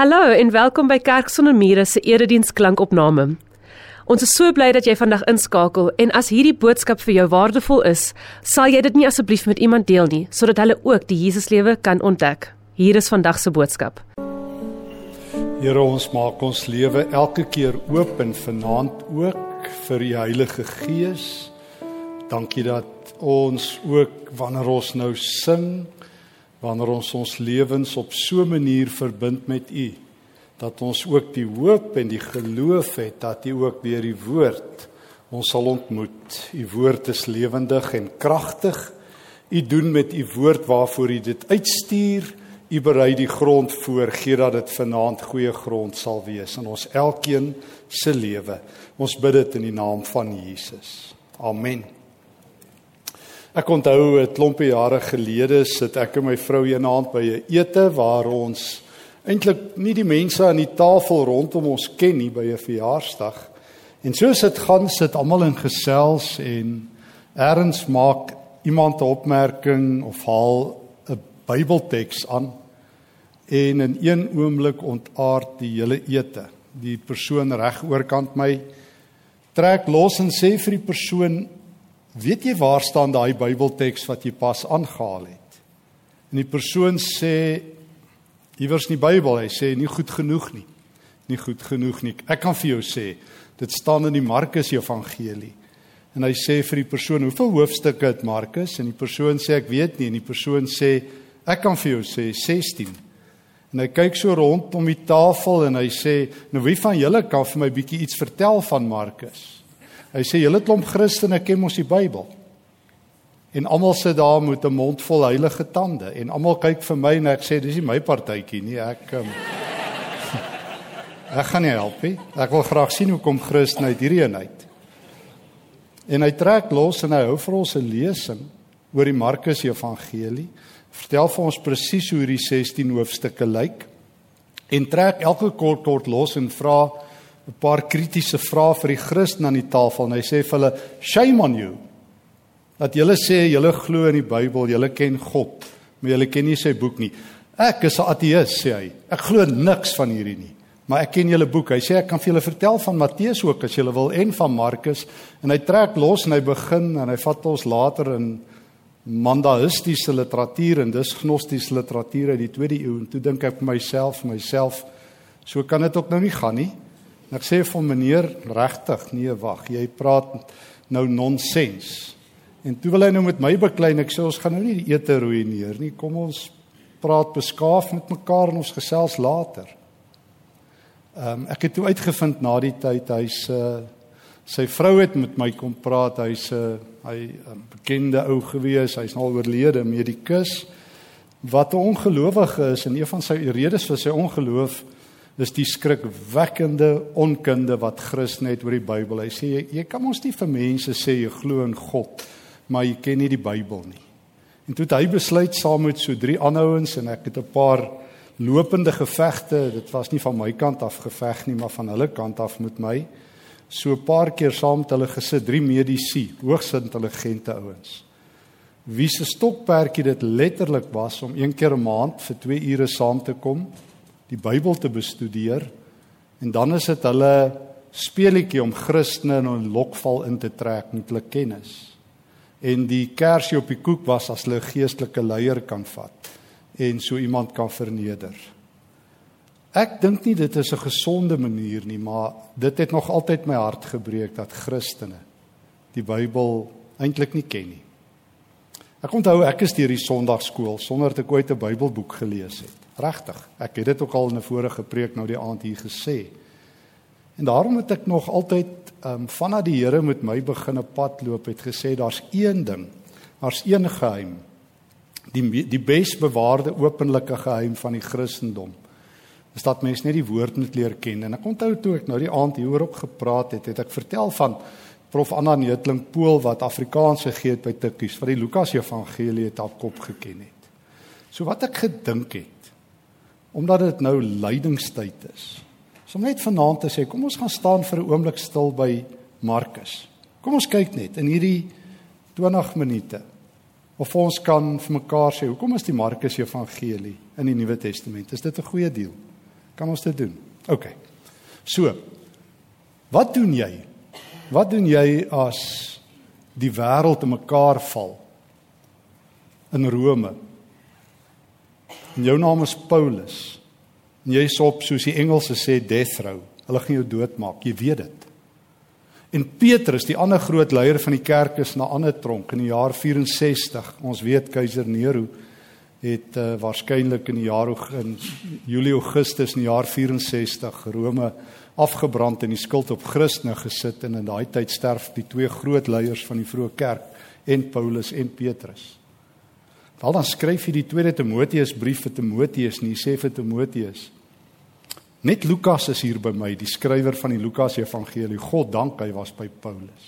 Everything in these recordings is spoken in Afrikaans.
Hallo en welkom by Kerk sonder mure se erediens klankopname. Ons is so bly dat jy vandag inskakel en as hierdie boodskap vir jou waardevol is, sal jy dit nie asseblief met iemand deel nie sodat hulle ook die Jesuslewe kan ontdek. Hier is vandag se boodskap. Here ons maak ons lewe elke keer oop en vanaand ook vir die Heilige Gees. Dankie dat ons ook wanneer ons nou sing wanneer ons ons lewens op so 'n manier verbind met U dat ons ook die hoop en die geloof het dat U ook deur die woord ons sal ontmoet. U woord is lewendig en kragtig. U doen met U woord waarvoor U dit uitstuur. U berei die grond voor, gee dat dit vanaand goeie grond sal wees in ons elkeen se lewe. Ons bid dit in die naam van Jesus. Amen. Ek onthou 'n klompie jare gelede sit ek en my vrou eendag by 'n ete waar ons eintlik nie die mense aan die tafel rondom ons ken nie by 'n verjaarsdag. En soos dit gaan, sit almal in gesels en eers maak iemand 'n opmerking of haal 'n Bybelteks aan en in een oomblik ontaard die hele ete. Die persoon reg oorkant my trek los en sê vir die persoon Weet jy waar staan daai Bybelteks wat jy pas aangehaal het? En die persoon sê iewers in die Bybel, hy sê nie goed genoeg nie. Nie goed genoeg nie. Ek kan vir jou sê, dit staan in die Markus Evangelie. En hy sê vir die persoon, "Hoeveel hoofstukke het Markus?" En die persoon sê, "Ek weet nie." En die persoon sê, "Ek kan vir jou sê 16." En hy kyk so rondom die tafel en hy sê, "Nou wie van julle kan vir my bietjie iets vertel van Markus?" Hy sê julle klomp Christene ken mos die Bybel. En almal sit daar met 'n mond vol heilige tande en almal kyk vir my en ek sê dis nie my partytjie nie. Ek um, Ek gaan nie help nie. Ek wil graag sien hoe kom Christen uit hierdie eenheid. En hy trek los en hy hou vir ons 'n lesing oor die Markus Evangelie. Vertel vir ons presies hoe hierdie 16 hoofstukke lyk. En trek elke kort kort los en vra 'n paar kritiese vrae vir die Christen aan die tafel en hy sê vir hulle shame on you dat julle sê julle glo in die Bybel, julle ken God, maar julle ken nie sy boek nie. Ek is 'n ateïs sê hy. Ek glo niks van hierdie nie. Maar ek ken julle boek. Hy sê ek kan vir julle vertel van Matteus ook as julle wil en van Markus en hy trek los en hy begin en hy vat ons later in mandaïstiese literatuur en dis gnostiese literatuur uit die 2de eeu en toe dink ek vir myself, myself, so kan dit ook nou nie gaan nie. En ek sê vir meneer regtig, nee wag, jy praat nou nonsens. En toe wil hy nou met my beklein, ek sê ons gaan nou nie die ete ruïneer nie. Kom ons praat beskaaf met mekaar en ons gesels later. Ehm um, ek het toe uitgevind na die tyd hy's uh sy vrou het met my kom praat. Hy's 'n uh, hy 'n um, bekende ou gewees. Hy's nou oorlede, medikus wat 'n ongelowige is en een van sy redes vir sy ongeloof dis die skrikwekkende onkunde wat Christen het oor die Bybel. Hy sê jy, jy kan ons nie vir mense sê jy glo in God, maar jy ken nie die Bybel nie. En toe het hy besluit saam met so drie ander ouens en ek het 'n paar lopende gevegte, dit was nie van my kant af geveg nie, maar van hulle kant af met my. So 'n paar keer saam met hulle gesit, drie medisy, hoogs intelligente ouens. Wie se stokperdjie dit letterlik was om een keer 'n maand vir 2 ure saam te kom die Bybel te bestudeer en dan is dit hulle speletjie om Christene in 'n lokval in te trek met hulle kennis. En die kersie op die koek was as hulle geestelike leier kan vat en so iemand kan verneder. Ek dink nie dit is 'n gesonde manier nie, maar dit het nog altyd my hart gebreek dat Christene die Bybel eintlik nie ken nie. Ek onthou ek is deur die Sondagskool sonder dat ek ooit 'n Bybelboek gelees het. Regtig. Ek het dit ook al in 'n vorige preek nou die aand hier gesê. En daarom het ek nog altyd ehm um, vanaf die Here met my begin 'n pad loop het gesê daar's een ding. Daar's een geheim. Die die besbewaarde openlike geheim van die Christendom. Is dat mense net die woord moet leer ken. En ek onthou toe ek nou die aand hieroor gepraat het, het ek vertel van Prof Anna Neutling Pool wat Afrikaans gegee het by Tikkies, wat die Lukas Evangelie het op kop geken het. So wat ek gedink het omdat dit nou lydingstyd is. So om net vanaand te sê, kom ons gaan staan vir 'n oomblik stil by Markus. Kom ons kyk net in hierdie 20 minute of ons kan vir mekaar sê, hoekom is die Markus Evangelie in die Nuwe Testament? Is dit 'n goeie deel? Kan ons dit doen? OK. So. Wat doen jy? Wat doen jy as die wêreld in mekaar val? In Rome. En jou naam is Paulus. En jy's op soos die Engelse sê death row. Hulle gaan jou doodmaak. Jy weet dit. En Petrus, die ander groot leier van die kerk is na ander tronk in die jaar 64. Ons weet keiser Nero het uh, waarskynlik in die jaar in Julie Augustus in die jaar 64 Rome afgebrand en die skuld op Christene gesit en in daai tyd sterf die twee groot leiers van die vroeë kerk en Paulus en Petrus. Wel dan skryf hy die tweede Timoteus brief vir Timoteus en hy sê vir Timoteus Net Lukas is hier by my, die skrywer van die Lukas Evangelie. God dank hy was by Paulus.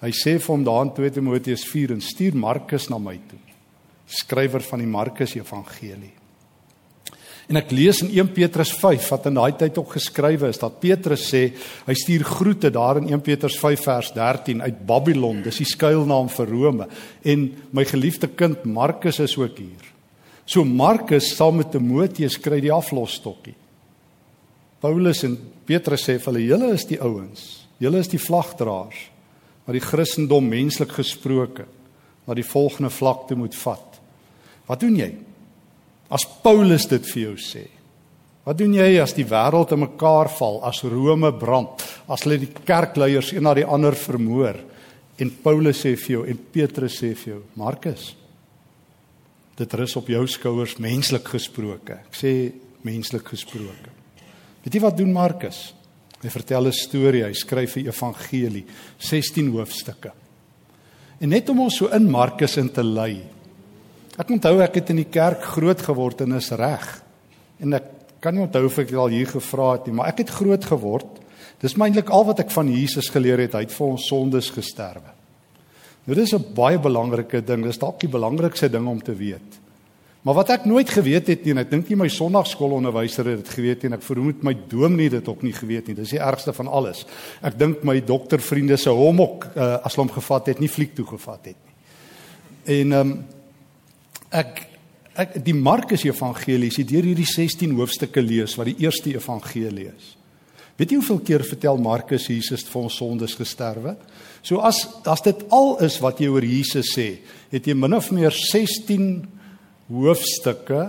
Hy sê vir hom daar in 2 Timoteus 4 en stuur Markus na my toe. Skrywer van die Markus Evangelie. En ek lees in 1 Petrus 5 wat in daai tyd ook geskrywe is dat Petrus sê hy stuur groete daar in 1 Petrus 5 vers 13 uit Babylon, dis die skuilnaam vir Rome en my geliefde kind Markus is ook hier. So Markus saam met Timoteus kry die aflosstokkie. Paulus en Petrus sê vir hulle: "Julle is die ouens. Julle is die vlagdraers wat die Christendom menslik gesproke na die volgende vlak toe moet vat." Wat doen jy? As Paulus dit vir jou sê. Wat doen jy as die wêreld in mekaar val, as Rome brand, as hulle die kerkleiers een na die ander vermoor en Paulus sê vir jou en Petrus sê vir jou: "Markus, dit rus op jou skouers menslik gesproke." Ek sê menslik gesproke. Weet jy wat doen Markus? Hy vertel 'n storie, hy skryf 'n evangelie, 16 hoofstukke. En net om ons so in Markus in te lei. Ek onthou ek het in die kerk groot geword en is reg. En ek kan nie onthou of ek al hier gevra het nie, maar ek het groot geword. Dis eintlik al wat ek van Jesus geleer het, hy het vir ons sondes gesterwe. Nou dis 'n baie belangrike ding, dis dalk die belangrikste ding om te weet. Maar wat ek nooit geweet het nie, en ek dink nie my sonnaarskoolonderwyser het dit geweet nie en ek vermoed my dominee het dit ook nie geweet nie. Dis die ergste van alles. Ek dink my doktervriende se hom ook uh, as hulle hom gevat het, nie fliek toe gevat het nie. En ehm um, ek ek die Markus Evangelie, as jy deur hierdie 16 hoofstukke lees wat die eerste evangelie is. Weet jy hoeveel keer vertel Markus Jesus vir ons sondes gesterwe? So as as dit al is wat jy oor Jesus sê, het jy min of meer 16 hoofstukke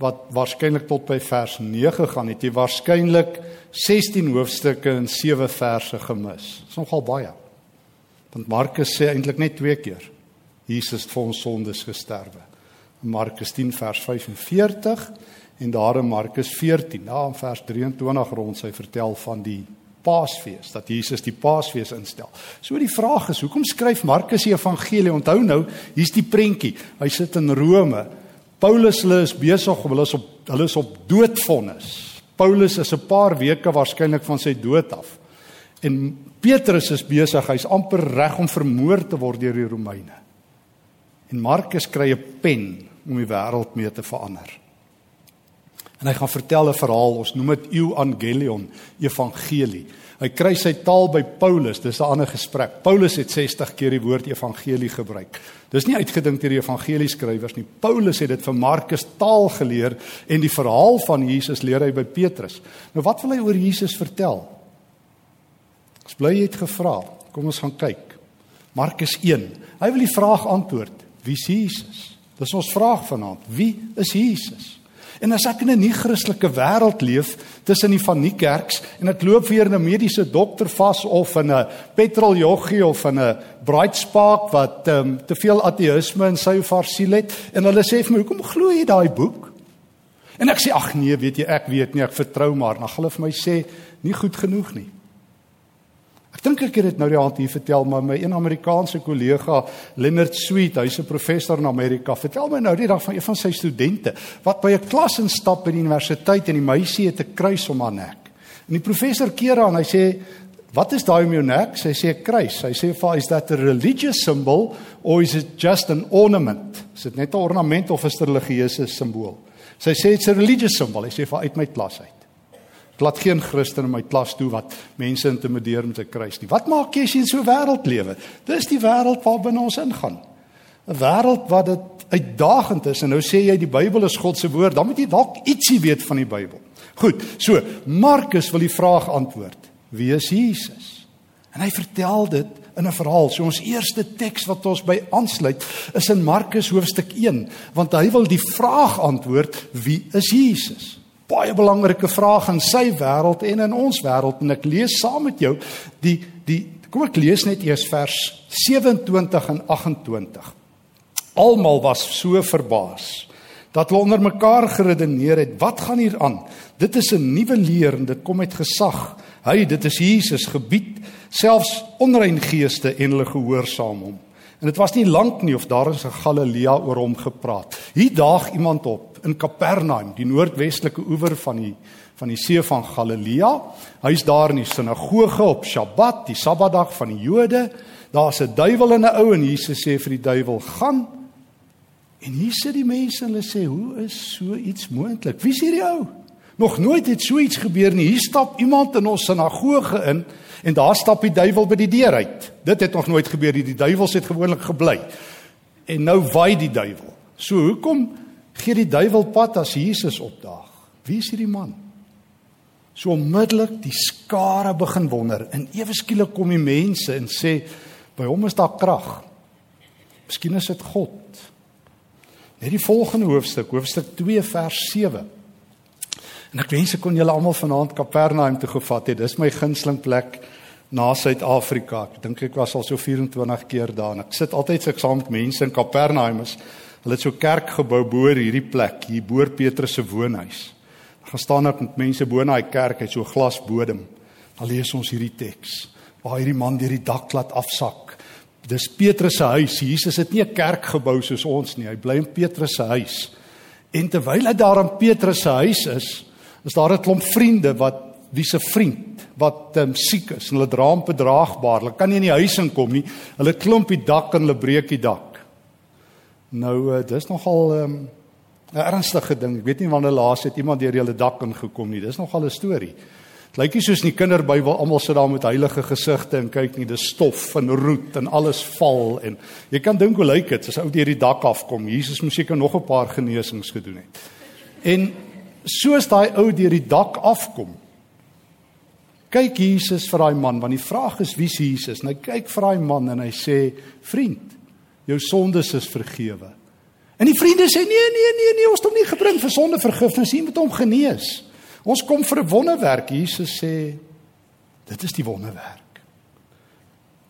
wat waarskynlik tot by vers 9 gaan het jy waarskynlik 16 hoofstukke in 7 verse gemis. Dis nogal baie. Want Markus sê eintlik net twee keer Jesus het vir ons sondes gesterwe. Markus 10 vers 45 en daar in Markus 14, daar in vers 23 rond sy vertel van die Paasfees dat Jesus die Paasfees instel. So die vraag is, hoekom skryf Markus die evangelie? Onthou nou, hier's die prentjie. Hy sit in Rome Paulus hulle is besig hulle is op hulle is op doodvonnis. Paulus is 'n paar weke waarskynlik van sy dood af. En Petrus is besig, hy's amper reg om vermoor te word deur die Romeine. En Markus kry 'n pen om die wêreld mee te verander. En hy gaan vertel 'n verhaal, ons noem dit Evangelion, evangelie. Hy kry sy taal by Paulus, dis 'n ander gesprek. Paulus het 60 keer die woord evangelie gebruik. Dis nie uitgedink deur die evangelieskrywers nie. Paulus het dit vir Markus taal geleer en die verhaal van Jesus leer hy by Petrus. Nou wat wil hy oor Jesus vertel? Ek bly jy het gevra. Kom ons gaan kyk. Markus 1. Hy wil die vraag antwoord. Wie is Jesus? Dis ons vraag vanaand. Wie is Jesus? En as ek in 'n nie-Christelike wêreld leef tussen die van nie kerks en ek loop weer 'n mediese dokter vas of in 'n petroljoggie of in 'n braaitspaak wat um, te veel ateïsme in sy of haar siel het en hulle sê vir my, "Hoekom glo jy daai boek?" En ek sê, "Ag nee, weet jy, ek weet nie, ek vertrou maar." Dan hulle vir my sê, "Nie goed genoeg nie." Ek dink ek het dit nou die aand hier vertel, maar my een Amerikaanse kollega, Leonard Sweet, hy's 'n professor in Amerika, vertel my nou die dag van een van sy studente wat by 'n klas instap by die universiteit en die meisie het 'n kruis om haar nek. En die professor keer aan, hy sê, "Wat is daai om jou nek?" Sy sê, "'n Kruis." Hy sê, "For is that a religious symbol or is it just an ornament?" Is dit net 'n ornament of is dit 'n religieuse simbool? Sy sê, "It's a religious symbol." Hy sê, "Vir uit my klas uit." Laat geen Christen in my klas toe wat mense intimideer met 'n kruis nie. Wat maak jy as jy in so 'n wêreld lewe? Dis die wêreld waarbinne ons ingaan. 'n wêreld wat dit uitdagend is en nou sê jy die Bybel is God se woord, dan moet jy dalk ietsie weet van die Bybel. Goed, so Markus wil die vraag antwoord. Wie is Jesus? En hy vertel dit in 'n verhaal. So ons eerste teks wat ons by aansluit is in Markus hoofstuk 1, want hy wil die vraag antwoord: Wie is Jesus? Baie belangrike vraag in sy wêreld en in ons wêreld en ek lees saam met jou die die kom ek lees net eers vers 27 en 28. Almal was so verbaas dat hulle onder mekaar geredeneer het, wat gaan hier aan? Dit is 'n nuwe leer en dit kom met gesag. Hy, dit is Jesus gebied selfs onrein geeste en hulle gehoorsaam hom. En dit was nie lank nie of daar is 'n Galilea oor hom gepraat. Hier daag iemand op in Kapernaum, die noordwestelike oewer van die van die see van Galilea. Hy's daar in die sinagoge op Sabbat, die Sabbatdag van die Jode. Daar's 'n duiwel in 'n ou en Jesus sê vir die duiwel: "Gaan." En hier sit die mense en hulle sê: "Hoe is so iets moontlik? Wie is hierdie ou?" Nog nooit het so iets gebeur nie. Hier stap iemand in ons sinagoge in en daar stap die duiwel by die deur uit. Dit het nog nooit gebeur nie. Die duiwels het gewoonlik gebly. En nou waai die duiwel. So hoekom gee die duiwel pad as Jesus opdaag? Wie is hierdie man? So onmiddellik die skare begin wonder en ewe skielik kom die mense en sê by hom is daar krag. Miskien is dit God. Net die volgende hoofstuk, hoofstuk 2 vers 7. En ek wens ek kon julle almal vanaand Kapernaum toe gevat het. Dis my gunsteling plek na Suid-Afrika. Ek dink ek was al so 24 keer daar en ek sit altyd so saam met mense in Kapernaum. Hulle het so kerk gebou bo hierdie plek, hier bo Petrus se woonhuis. Dan gaan staan ek met mense bo in daai kerk, het so glasbodem. Dan lees ons hierdie teks waar hierdie man deur die dak laat afsak. Dis Petrus se huis. Jesus het nie 'n kerk gebou soos ons nie. Hy bly in Petrus se huis. En terwyl hy daar in Petrus se huis is, is daar 'n klomp vriende wat wie se vriend wat um, siek is en hulle dra hom bedraagbaar. Hulle kan nie in die huis inkom nie. Hulle klomp die dak en hulle breek die dak. Nou uh, dis nogal ehm, 'n um, ernstige ding. Ek weet nie wanneer laas het iemand deur hulle dak ingekom nie. Dis nogal 'n storie. Dit lyk nie soos in die kinderbybel almal sit daar met heilige gesigte en kyk nie, dis stof en roet en alles val en jy kan dink hoe lyk dit as ou deur die dak afkom. Jesus moes seker nog 'n paar genesings gedoen het. En soos daai ou deur die dak afkom. Kyk Jesus vir daai man want die vraag is wie is Jesus? En hy kyk vir daai man en hy sê vriend, jou sondes is vergewe. En die vriende sê nee nee nee nee, ons het hom nie gebring vir sondevergifnis nie, moet hom genees. Ons kom vir 'n wonderwerk. Jesus sê dit is die wonderwerk.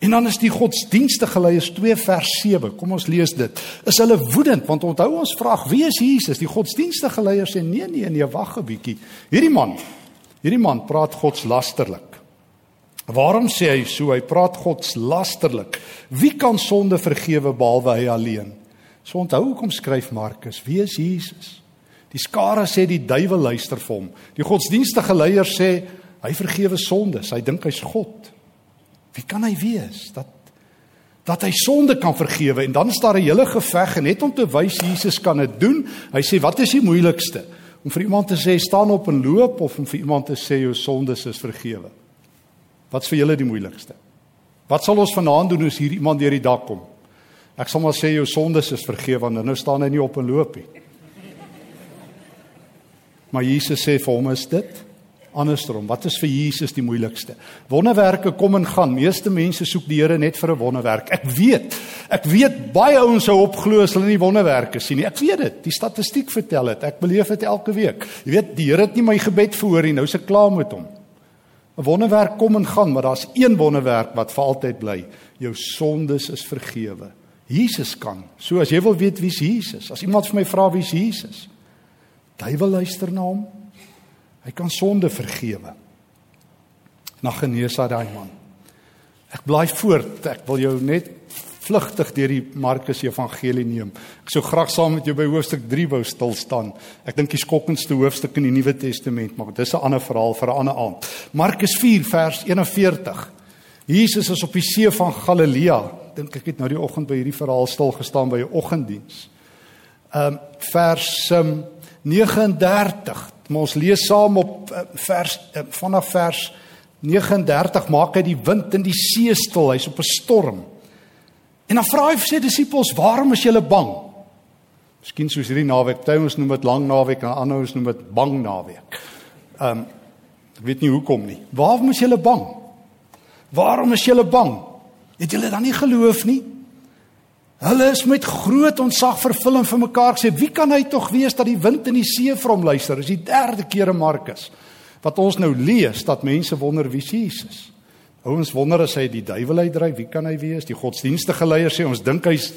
En dan is die godsdienstige leiers 2 vers 7. Kom ons lees dit. Is hulle woedend want onthou ons vraag wie is Jesus? Die godsdienstige leiers sê nee nee nee, wag 'n bietjie. Hierdie man, hierdie man praat godslasterlik. Waarom sê hy so? Hy praat godslasterlik. Wie kan sonde vergewe behalwe hy alleen? So onthou hoekom skryf Markus, wie is Jesus? Die skare sê die duiwel luister vir hom. Die godsdienstige leiers sê hy vergewe sondes. Hy dink hy's God. Wie kan hy wees dat dat hy sonde kan vergewe en dan is daar 'n hele geveg en net om te wys Jesus kan dit doen. Hy sê wat is die moeilikste? Om vir iemand te sê staan op en loop of om vir iemand te sê jou sondes is vergewe? Wat's vir julle die moeilikste? Wat sal ons vanaand doen as hier iemand deur die dak kom? Ek sal maar sê jou sondes is vergewe want nou staan hy nie op en loop nie. Maar Jesus sê vir hom is dit andersom. Wat is vir Jesus die moeilikste? Wonderwerke kom en gaan. Meeste mense soek die Here net vir 'n wonderwerk. Ek weet. Ek weet baie ouens sou opglo as hulle nie wonderwerke sien nie. Ek weet dit. Die statistiek vertel dit. Ek beleef dit elke week. Jy weet, die Here het nie my gebed verhoor nie. Nou se klaar met hom. 'n Wonderwerk kom en gaan, maar daar's een wonderwerk wat vir altyd bly. Jou sondes is vergewe. Jesus kan. So as jy wil weet wie's Jesus, as iemand vir my vra wie's Jesus, duiwel luister na hom. Hy kan sonde vergewe. Na genees hy daai man. Ek bly voort. Ek wil jou net vlugtig deur die Markus Evangelie neem. Ek sou graag saam met jou by hoofstuk 3 wou stil staan. Ek dink die skokkendste hoofstuk in die Nuwe Testament, maar dis 'n ander verhaal vir 'n ander aand. Markus 4 vers 41. Jesus is op die see van Galilea. Dink ek het nou die oggend by hierdie verhaal stil gestaan by 'n oggenddiens. Ehm um, vers um, 39 Maar ons lees saam op eh, vers eh, vanaf vers 39 maak hy die wind in die see stil. Hy's op 'n storm. En dan vra hy vir sy disippels, "Waarom is julle bang?" Miskien soos hierdie naweek, party ons noem dit lang naweek en ander ons noem dit bang naweek. Ehm um, ek weet nie hoekom nie. Waarom is julle bang? Waarom is julle bang? Het julle dan nie geloof nie? Hulle is met groot ontzag vervul en vir mekaar gesê, "Wie kan hy tog wees dat die wind en die see vir hom luister?" Dis die derde keer in Markus wat ons nou lees dat mense wonder wie Jesus is. Ouens wonder as hy die duiwel uitdryf, wie kan hy wees? Die godsdienstige leiers sê ons dink hy's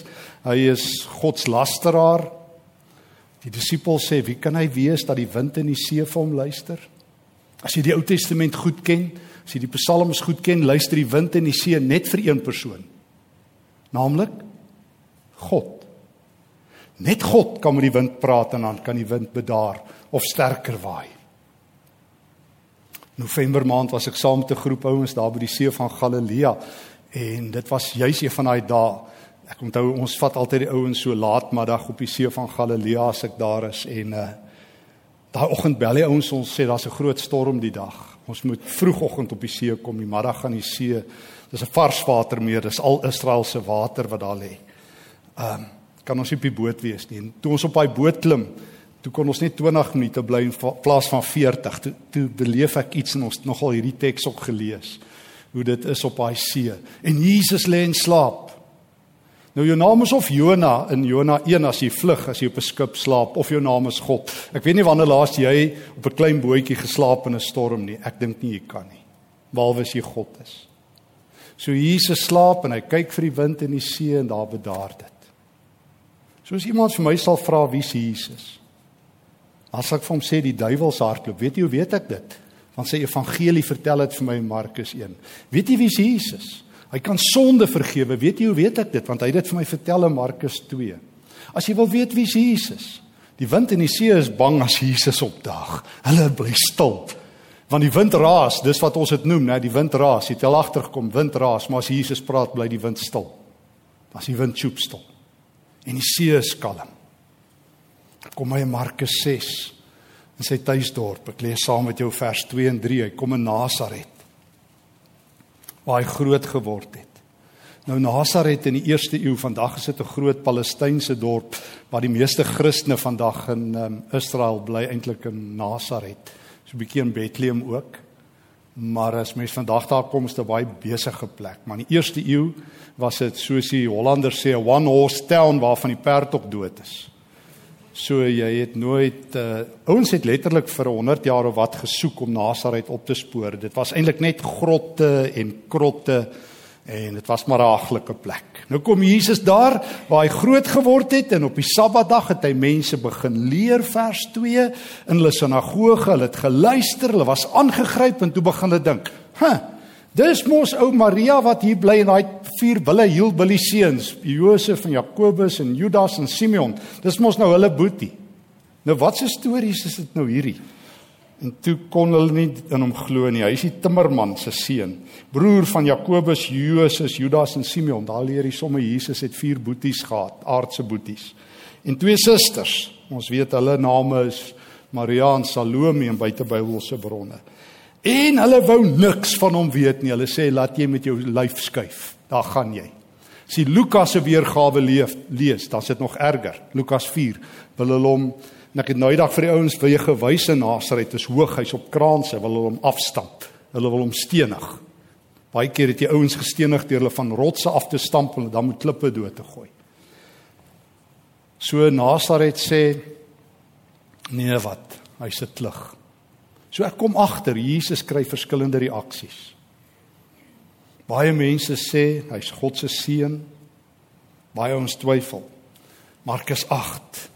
hy is godslasteraar. Die disippels sê wie kan hy wees dat die wind en die see vir hom luister? As jy die Ou Testament goed ken, as jy die psalms goed ken, luister die wind en die see net vir een persoon. Naamlik God. Net God kan met die wind praat en dan kan die wind bedaar of sterker waai. November maand was ek saam met 'n groep ouens daar by die see van Galilea en dit was juis een van daai dae. Ek onthou ons vat altyd die ouens so laatmiddag op die see van Galilea as ek daar is en uh daai oggend bel die ouens ons sê daar's 'n groot storm die dag. Ons moet vroegoggend op die see kom. Die middag gaan die see. Dis 'n vars watermeer. Dis al Israel se water wat daar lê. Um kan ons nie op die boot wees nie. En toe ons op daai boot klim, toe kon ons net 20 minute bly in plaas van 40. Toe toe beleef ek iets en ons nogal hierdie teks ook gelees hoe dit is op daai see. En Jesus lê in slaap. Nou jou naam is of Jona in Jona 1 as jy vlug as jy op 'n skip slaap of jou naam is God. Ek weet nie wanneer laas jy op 'n klein bootjie geslaap in 'n storm nie. Ek dink nie jy kan nie. Behalwe as jy God is. So Jesus slaap en hy kyk vir die wind en die see en daar bedaar dit. Soos iemand vir my sal vra wie is Jesus? As ek vir hom sê die duiwel se hardloop, weet jy hoe weet ek dit? Want sy evangelie vertel dit vir my in Markus 1. Weet jy wie is Jesus? Hy kan sonde vergewe. Weet jy hoe weet ek dit? Want hy het dit vir my vertel in Markus 2. As jy wil weet wie is Jesus? Die wind en die see is bang as Jesus opdaag. Hulle bly stil. Want die wind raas, dis wat ons dit noem, né? Die wind raas. Jy het al agtergekom, wind raas, maar as Jesus praat, bly die wind stil. Dan is die wind choop stil. En die see is kalm kom in Markus 6 in sy tuisdorp. Ek lees saam met jou vers 2 en 3. Hy kom in Nasaret waar hy groot geword het. Nou Nasaret in die eerste eeu, vandag is dit 'n groot Palestynse dorp waar die meeste Christene vandag in um, Israel bly eintlik in Nasaret. So 'n bietjie in Bethlehem ook. Maar as mens vandag daar kom, is dit 'n baie besige plek. Maar in die eerste eeu was dit soos die Hollanders sê 'n one horse town waarvan die perd ook dood is. So jy het nooit uh ouens het letterlik vir 100 jaar of wat gesoek om Nasaret op te spoor. Dit was eintlik net grotte en krotte en dit was maar 'n haglike plek. Nou kom Jesus daar waar hy groot geword het en op die Sabbatdag het hy mense begin leer vers 2 in hulle sinagoge. Hulle het geluister, hulle was aangegryp en toe begin hulle dink, "Huh, Dis mos ou Maria wat hier bly in daai vier wille heel billie seuns, Josef en Jakobus en Judas en Simeon. Dis mos nou hulle boetie. Nou wat se stories is dit nou hierdie? En toe kon hulle nie in hom glo nie. Hy is die timmerman se seun, broer van Jakobus, Josef, Judas en Simeon. Daar leer hy somme Jesus het vier boeties gehad, aardse boeties. En twee susters. Ons weet hulle name is Maria en Salome in buitebybelse bronne. En hulle wou niks van hom weet nie. Hulle sê laat jy met jou lyf skuif. Daar gaan jy. As jy Lukas se weergawe leef, lees, dan sit nog erger. Lukas 4 wil hulle hom en ek het nou eendag vir die ouens vir jy gewys in Nasaret is hoog, hy's op kraanse, wil hulle hom afstamp. Hulle wil hom stenig. Baie keer het jy ouens gestenig deur hulle van rotse af te stamp en dan met klippe dood te gooi. So Nasaret sê nee wat, hy sit lig. So ek kom agter Jesus kry verskillende reaksies. Baie mense sê hy's God se seun. Baie ons twyfel. Markus 8.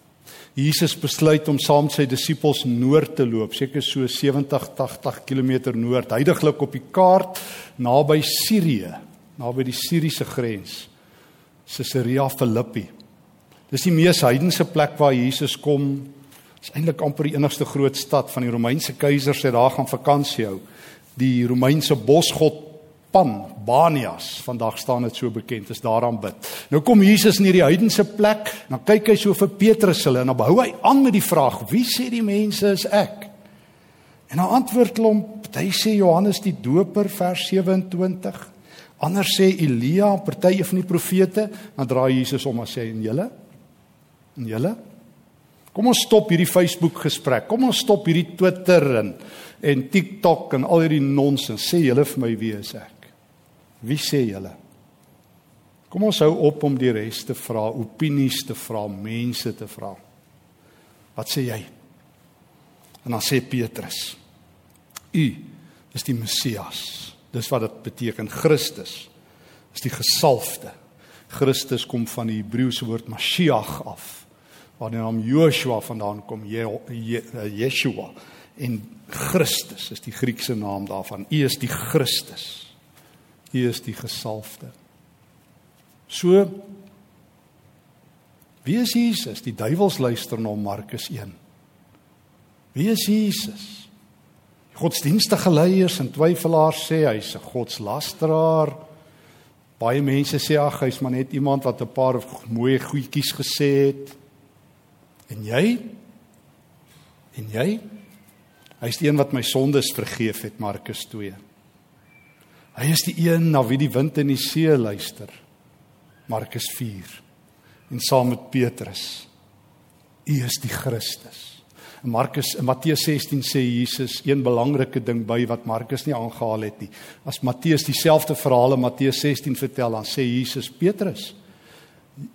Jesus besluit om saam sy disippels noord te loop, seker so 70 80 km noord, heidaglik op die kaart naby Sirië, naby die Siriëse grens. Caesarea Philippi. Dis die mees heidense plek waar Jesus kom is eintlik amper die enigste groot stad van die Romeinse keisers het daar gaan vakansie hou. Die Romeinse bosgod Pan, Banias, vandag staan dit so bekend, is daaraan bid. Nou kom Jesus in hierdie heidense plek, dan kyk hy so vir Petrus hulle en dan hou hy aan met die vraag: "Wie sê die mense is ek?" En dan antwoord hom, hy sê Johannes die Doper vers 27, Ander sê Elia, party van die profete, dan draai Jesus om en sê en julle? En julle? Kom ons stop hierdie Facebook gesprek. Kom ons stop hierdie Twitter en en TikTok en al hierdie nonsens. Sê julle vir my wie is ek? Wie sê julle? Kom ons hou op om die res te vra, opinies te vra, mense te vra. Wat sê jy? En dan sê Petrus: U is die Messias. Dis wat dit beteken Christus is die gesalfde. Christus kom van die Hebreëse woord Mashiach af waar die naam Joshua vandaan kom, Yeshua. En Christus is die Griekse naam daarvan. U is die Christus. U is die gesalfde. So Wie is Jesus? Die duiwels luister na Markus 1. Wie is Jesus? Die godsdienstige leiers en twyfelaars sê hy's 'n godslasteraar. Baie mense sê ag hy's maar net iemand wat 'n paar mooi goedjies gesê het. En jy? En jy? Hy's die een wat my sondes vergeef het, Markus 2. Hy is die een na wie die wind en die see luister. Markus 4 en saam met Petrus. U is die Christus. In Markus in Matteus 16 sê Jesus een belangrike ding by wat Markus nie aangehaal het nie. As Matteus dieselfde verhaal in Matteus 16 vertel, dan sê Jesus Petrus.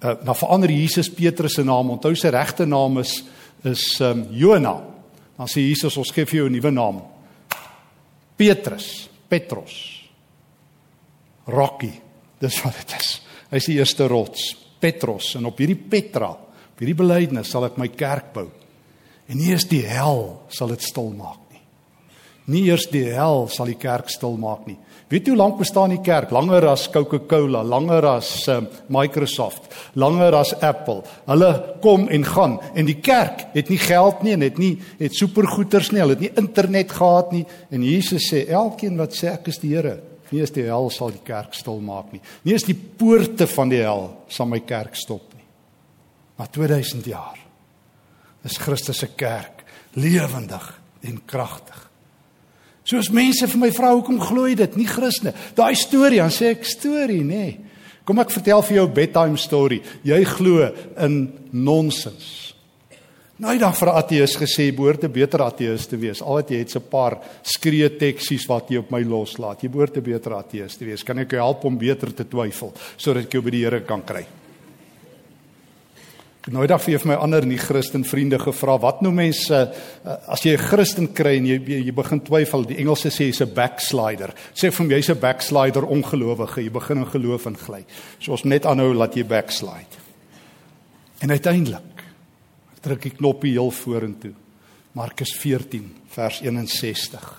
Uh, dan verander Jesus Petrus se naam. Onthou sy regte naam is is um, Jona. Dan sê Jesus ons gee vir jou 'n nuwe naam. Petrus, Petros. Rocky. Dis wat dit is. Hy's die eerste rots. Petros en op hierdie Petra, op hierdie belydenis sal ek my kerk bou. En nie eens die hel sal dit stil maak nie. Nie eers die hel sal die kerk stil maak nie. Weet jy hoe lank bestaan die kerk? Langer as Coca-Cola, langer as uh, Microsoft, langer as Apple. Hulle kom en gaan en die kerk het nie geld nie en het nie het supergoeders nie, hulle het nie internet gehad nie en Jesus sê elkeen wat sê ek is die Here, Nie is die hel sal die kerk stil maak nie. Nie is die poorte van die hel sal my kerk stop nie. Maar 2000 jaar is Christus se kerk lewendig en kragtig. Soos mense vir my vra hoekom glo jy dit? Nie Christene. Daai storie, dan sê ek storie, nê. Kom ek vertel vir jou 'n bedtime story. Jy glo in nonsens. Nou dag vir 'n ateës gesê behoort 'n beter ateës te wees. Al wat jy het se paar skree teksies wat jy op my loslaat. Jy behoort 'n beter ateës te wees. Kan ek jou help om beter te twyfel sodat ek jou by die Here kan kry? Nou dag vir my ander nie Christen vriende gevra, wat nou mense as jy 'n Christen kry en jy jy begin twyfel, die Engelse sê jy's 'n backslider. Sê vir my jy's 'n backslider ongelowige, jy begin in geloof ingly. So ons net aanhou laat jy backslide. En uiteindelik druk die knoppie heel vorentoe. Markus 14 vers 61.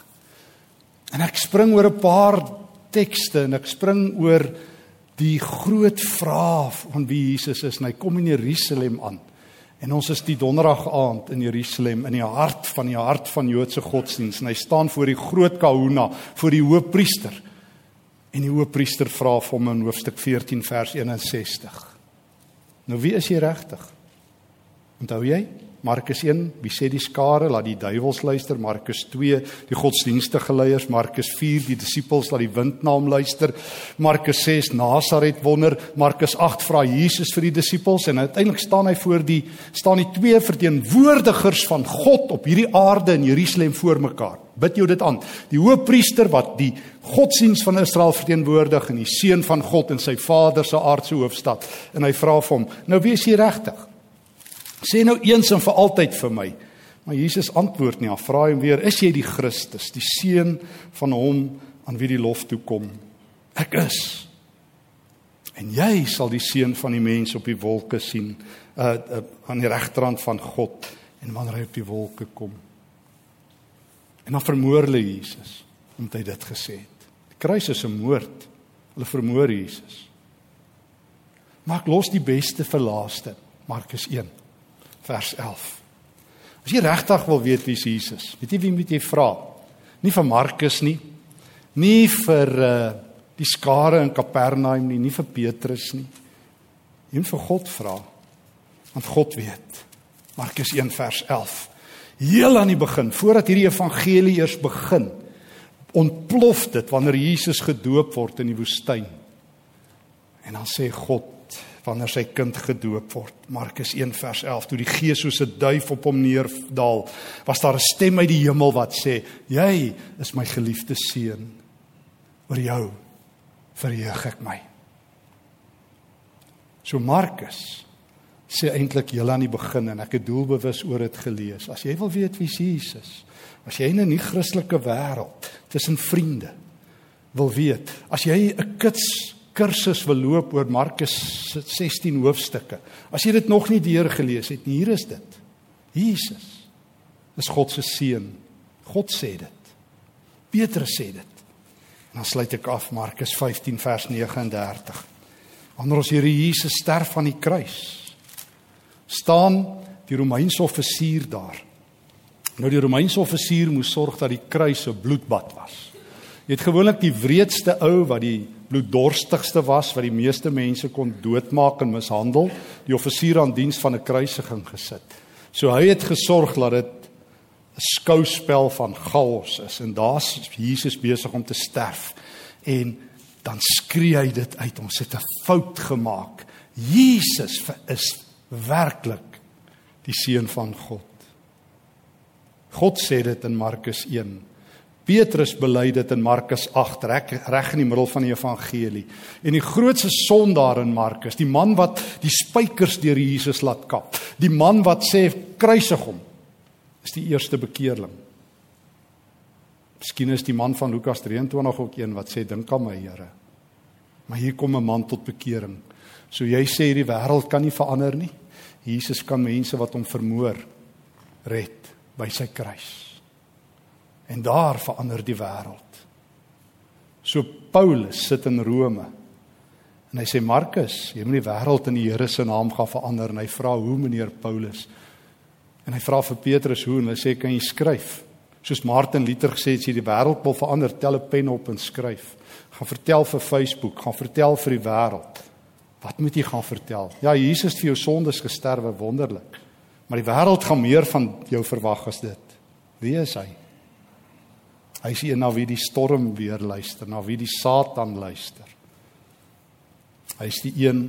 En ek spring oor 'n paar tekste en ek spring oor die groot vraag van wie Jesus is en hy kom in Jerusalem aan. En ons is die donderdag aand in Jerusalem in die hart van die hart van Joodse godsdiens en hy staan voor die groot kahuna, voor die hoofpriester. En die hoofpriester vra vir hom in hoofstuk 14 vers 61. Nou wie is jy regtig? Onthou jy? Markus 1, wie sê die skare laat die duiwels luister? Markus 2, die godsdienstige leiers, Markus 4, die disippels laat die wind na hom luister. Markus 6, Nasaret wonder, Markus 8 vra Jesus vir die disippels en uiteindelik staan hy voor die staan die twee verteenwoordigers van God op hierdie aarde in Jerusalem voor mekaar. Bid jou dit aan. Die hoofpriester wat die godsdiens van Israel verteenwoordig en die seun van God in sy Vader se aardse hoofstad en hy vra vir hom: "Nou wie is jy regtig?" Sê nou eens en vir altyd vir my. Maar Jesus antwoord nie, hy vra hom weer: "Is jy die Christus, die seun van hom aan wie die lof toe kom?" Ek is. En jy sal die seun van die mens op die wolke sien, uh, uh aan die regterrand van God en wanneer hy op die wolke kom. En dan vermoor hulle Jesus omdat hy dit gesê het. Die kruis is 'n moord. Hulle vermoor Jesus. Maar ek los die beste vir laaste. Markus 1 vers 11. As jy regtig wil weet wie Jesus, weet jy wie moet jy vra? Nie vir Markus nie, nie vir uh die skare in Kapernaum nie, nie vir Petrus nie. Jy moet vir God vra. Want God weet. Markus 1 vers 11. Heel aan die begin, voordat hierdie evangelie eers begin, ontplof dit wanneer Jesus gedoop word in die woestyn. En dan sê God wanneer sy kind gedoop word. Markus 1 vers 11 toe die Gees soos 'n duif op hom neerdal, was daar 'n stem uit die hemel wat sê: "Jy is my geliefde seun. Oor jou verheug ek my." So Markus sê eintlik heel aan die begin en ek het doelbewus oor dit gelees. As jy wil weet wie Jesus is, as jy in 'n nie-Christelike wêreld tussen vriende wil weet, as jy 'n kits kursus wil loop oor Markus 16 hoofstukke. As jy dit nog nie deur gelees het nie, hier is dit. Jesus is God se seun. God sê dit. Petrus sê dit. En dan sluit ek af Markus 15 vers 39. Wanneer ons Here Jesus sterf aan die kruis, staan die Romeinse offisier daar. Nou die Romeinse offisier moes sorg dat die kruis 'n bloedbad was. Jy het gewoonlik die wreedste ou wat die bloeddorstigste was wat die meeste mense kon doodmaak en mishandel, die offisier aan diens van 'n kruisiging gesit. So hy het gesorg dat dit 'n skouspel van chaos is en daar's Jesus besig om te sterf en dan skree hy dit uit ons het 'n fout gemaak. Jesus is werklik die seun van God. God sê dit in Markus 1 Petrus bely dit in Markus 8 reg reg in die middel van die evangelie. En die grootste sondaar in Markus, die man wat die spykers deur Jesus laat kap, die man wat sê kruisig hom, is die eerste bekeerling. Miskien is die man van Lukas 23 ook een wat sê dink aan my Here. Maar hier kom 'n man tot bekering. So jy sê hierdie wêreld kan nie verander nie. Jesus kan mense wat hom vermoor red by sy kruis. En daar verander die wêreld. So Paulus sit in Rome. En hy sê Markus, jy moet die wêreld in die Here se naam gaan verander en hy vra hoe meneer Paulus. En hy vra vir Petrus hoe en hy sê kan jy skryf? Soos Martin Luther gesê het, as jy die wêreld wil verander, tel 'n pen op en skryf. Gaan vertel vir Facebook, gaan vertel vir die wêreld. Wat moet jy gaan vertel? Ja, Jesus het vir jou sondes gesterwe, wonderlik. Maar die wêreld gaan meer van jou verwag as dit. Wie is hy? Hy is een na wie die storm weer luister, na wie die Satan luister. Hy is die een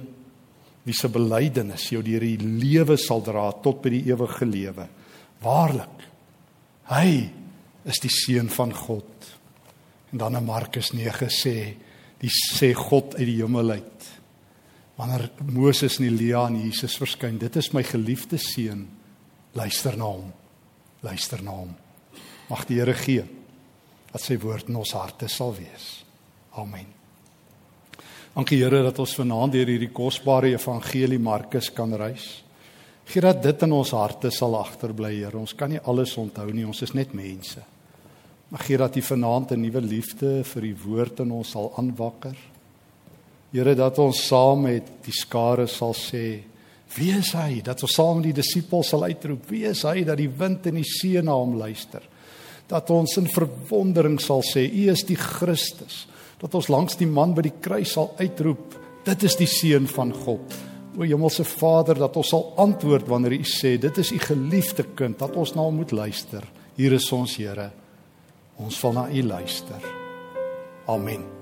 wie se belydenis jou deur die lewe sal dra tot by die ewige lewe. Waarlik. Hy is die seun van God. En dan in Markus 9 sê, die sê God uit die hemel uit. Wanneer Moses en Elia aan Jesus verskyn, dit is my geliefde seun. Luister na hom. Luister na hom. Mag die Here gee dat sy woord in ons harte sal wees. Amen. Dankie Here dat ons vanaand deur hierdie kosbare evangelie Markus kan reis. Gee dat dit in ons harte sal agterbly, Here. Ons kan nie alles onthou nie, ons is net mense. Maar gee dat U vanaand 'n nuwe liefde vir die woord in ons sal aanwakker. Here dat ons saam met die skare sal sê, wie is hy? Dat ons saam met die disippels sal uitroep, wie is hy dat die wind en die see na hom luister? Dat ons in verwondering sal sê u is die Christus dat ons langs die man by die kruis sal uitroep dit is die seun van God. O hemelse Vader dat ons sal antwoord wanneer u sê dit is u geliefde kind dat ons na hom moet luister. Hier is ons Here. Ons sal na u luister. Amen